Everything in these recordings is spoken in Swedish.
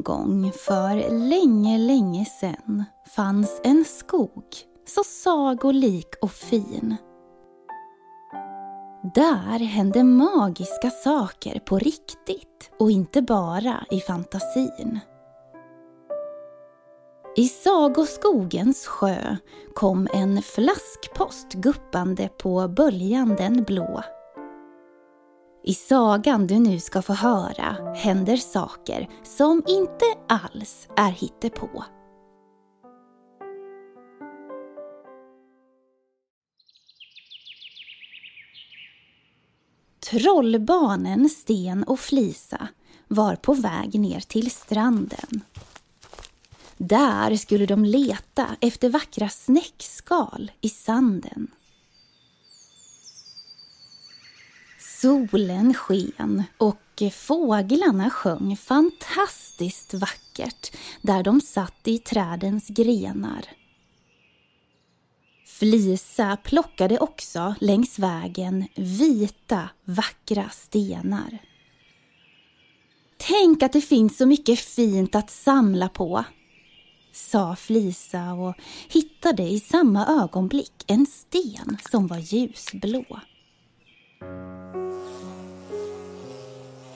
En gång för länge, länge sedan fanns en skog så sagolik och fin. Där hände magiska saker på riktigt och inte bara i fantasin. I sagoskogens sjö kom en flaskpost guppande på böljan den blå. I sagan du nu ska få höra händer saker som inte alls är hittepå. Trollbarnen Sten och Flisa var på väg ner till stranden. Där skulle de leta efter vackra snäckskal i sanden. Solen sken och fåglarna sjöng fantastiskt vackert där de satt i trädens grenar. Flisa plockade också längs vägen vita, vackra stenar. Tänk att det finns så mycket fint att samla på, sa Flisa och hittade i samma ögonblick en sten som var ljusblå.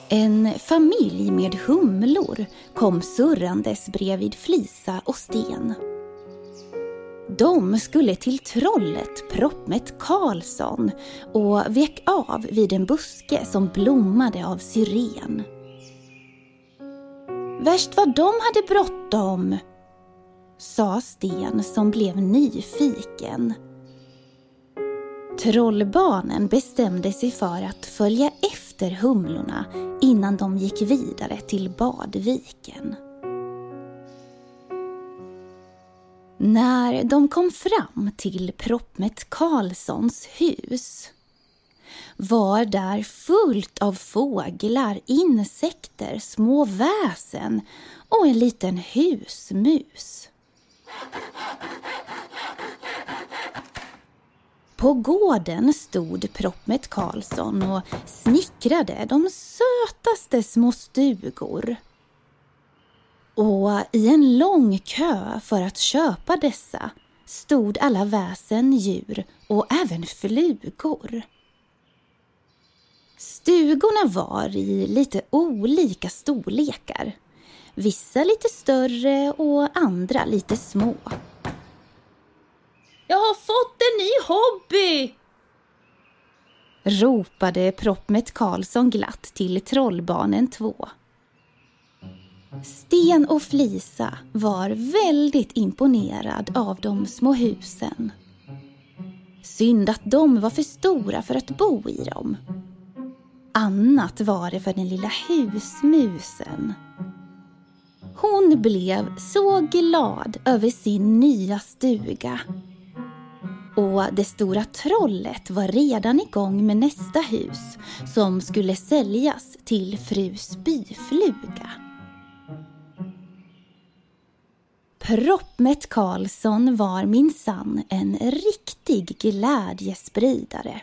En familj med humlor kom surrandes bredvid Flisa och Sten. De skulle till trollet Proppmätt Karlsson och vek av vid en buske som blommade av syren. Värst vad de hade bråttom, sa Sten som blev nyfiken. Trollbarnen bestämde sig för att följa efter efter humlorna innan de gick vidare till badviken. När de kom fram till Proppmätt Karlssons hus var där fullt av fåglar, insekter, små väsen och en liten husmus. På gården stod Proppmet Karlsson och snickrade de sötaste små stugor. Och i en lång kö för att köpa dessa stod alla väsen, djur och även flugor. Stugorna var i lite olika storlekar. Vissa lite större och andra lite små. Jag har fått en ny hobby! Ropade Proppmätt Karlsson glatt till Trollbarnen 2. Sten och Flisa var väldigt imponerad av de små husen. Synd att de var för stora för att bo i dem. Annat var det för den lilla husmusen. Hon blev så glad över sin nya stuga. Och det stora trollet var redan igång med nästa hus som skulle säljas till fru Spyfluga. Proppmätt Karlsson var minsann en riktig glädjespridare.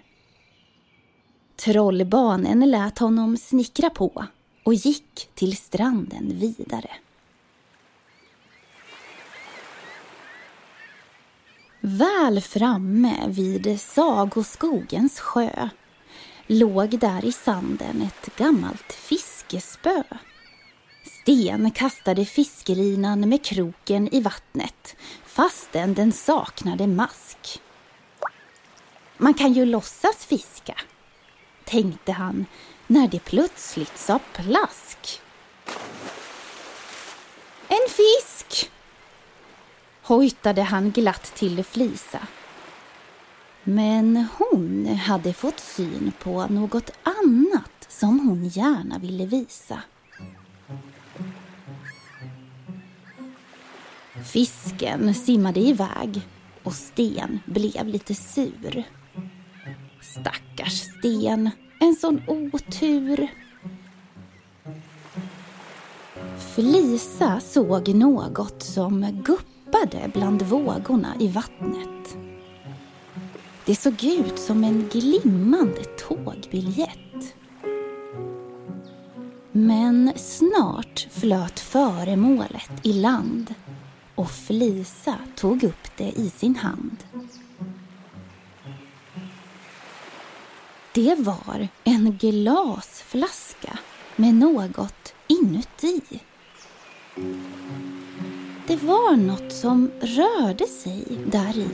Trollbarnen lät honom snickra på och gick till stranden vidare. Väl framme vid Sagoskogens sjö låg där i sanden ett gammalt fiskespö. Sten kastade fiskelinan med kroken i vattnet fastän den saknade mask. Man kan ju låtsas fiska, tänkte han när det plötsligt sa plask. En fisk! Hojtade han glatt till Flisa. Men hon hade fått syn på något annat som hon gärna ville visa. Fisken simmade iväg och Sten blev lite sur. Stackars Sten, en sån otur. Flisa såg något som guppade bland vågorna i vattnet. Det såg ut som en glimmande tågbiljett. Men snart flöt föremålet i land och Flisa tog upp det i sin hand. Det var en glasflaska med något inuti. Det var något som rörde sig där i.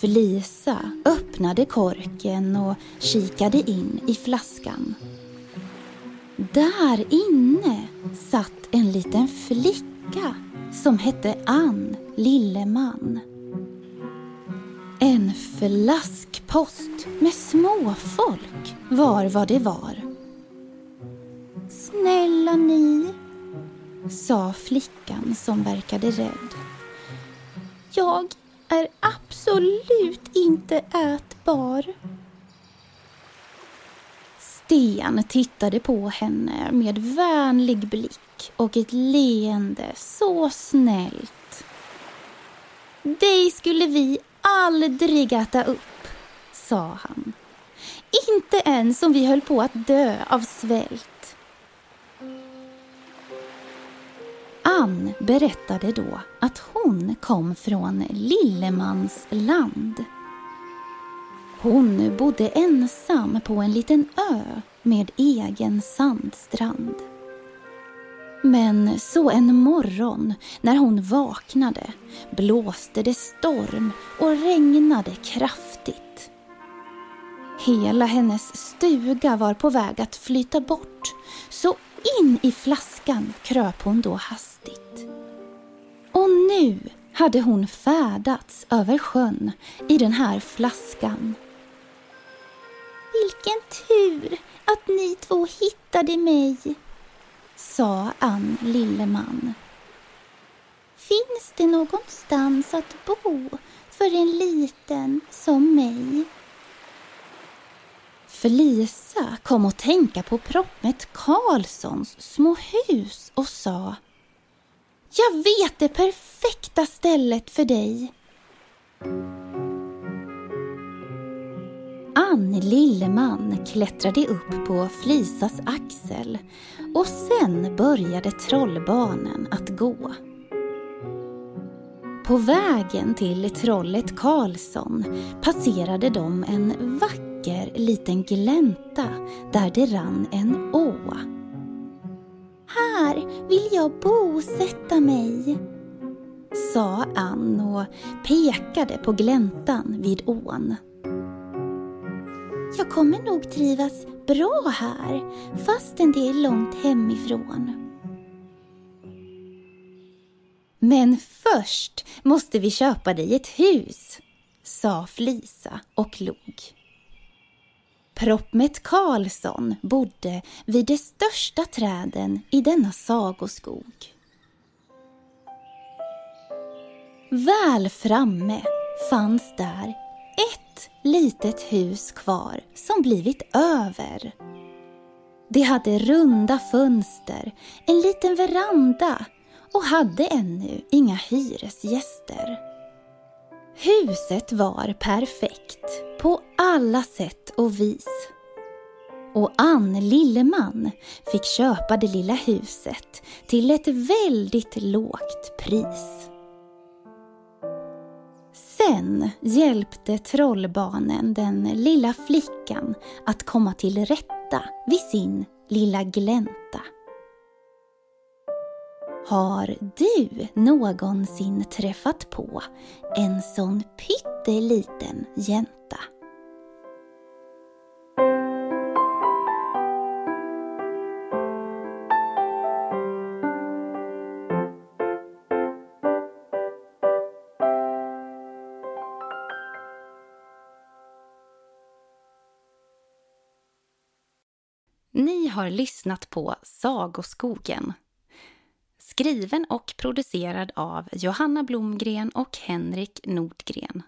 Felisa öppnade korken och kikade in i flaskan. Där inne satt en liten flicka som hette Ann Lilleman. En flaskpost med småfolk var vad det var. Snälla ni, sa flickan som verkade rädd. Jag är absolut inte ätbar. Sten tittade på henne med vänlig blick och ett leende så snällt. Dig skulle vi aldrig äta upp, sa han. Inte ens om vi höll på att dö av svält. Ann berättade då att hon kom från Lillemans land. Hon bodde ensam på en liten ö med egen sandstrand. Men så en morgon när hon vaknade blåste det storm och regnade kraftigt. Hela hennes stuga var på väg att flyta bort så in i flaskan kröp hon då hastigt. Och nu hade hon färdats över sjön i den här flaskan. Vilken tur att ni två hittade mig, sa Ann Lilleman. Finns det någonstans att bo för en liten som mig? Felisa kom att tänka på Proppmätt Karlssons små hus och sa Jag vet det perfekta stället för dig. Ann Lilleman klättrade upp på Flisas axel och sen började trollbarnen att gå. På vägen till trollet Karlsson passerade de en vacker vacker liten glänta där det rann en å. Här vill jag bosätta mig, sa Ann och pekade på gläntan vid ån. Jag kommer nog trivas bra här fastän det är långt hemifrån. Men först måste vi köpa dig ett hus, sa Flisa och log. Proppmätt Karlsson bodde vid de största träden i denna sagoskog. Väl framme fanns där ett litet hus kvar som blivit över. Det hade runda fönster, en liten veranda och hade ännu inga hyresgäster. Huset var perfekt på alla sätt och vis. Och Ann Lilleman fick köpa det lilla huset till ett väldigt lågt pris. Sen hjälpte trollbarnen den lilla flickan att komma till rätta vid sin lilla glänta. Har du någonsin träffat på en sån pytteliten jänta? Ni har lyssnat på Sagoskogen. Skriven och producerad av Johanna Blomgren och Henrik Nordgren.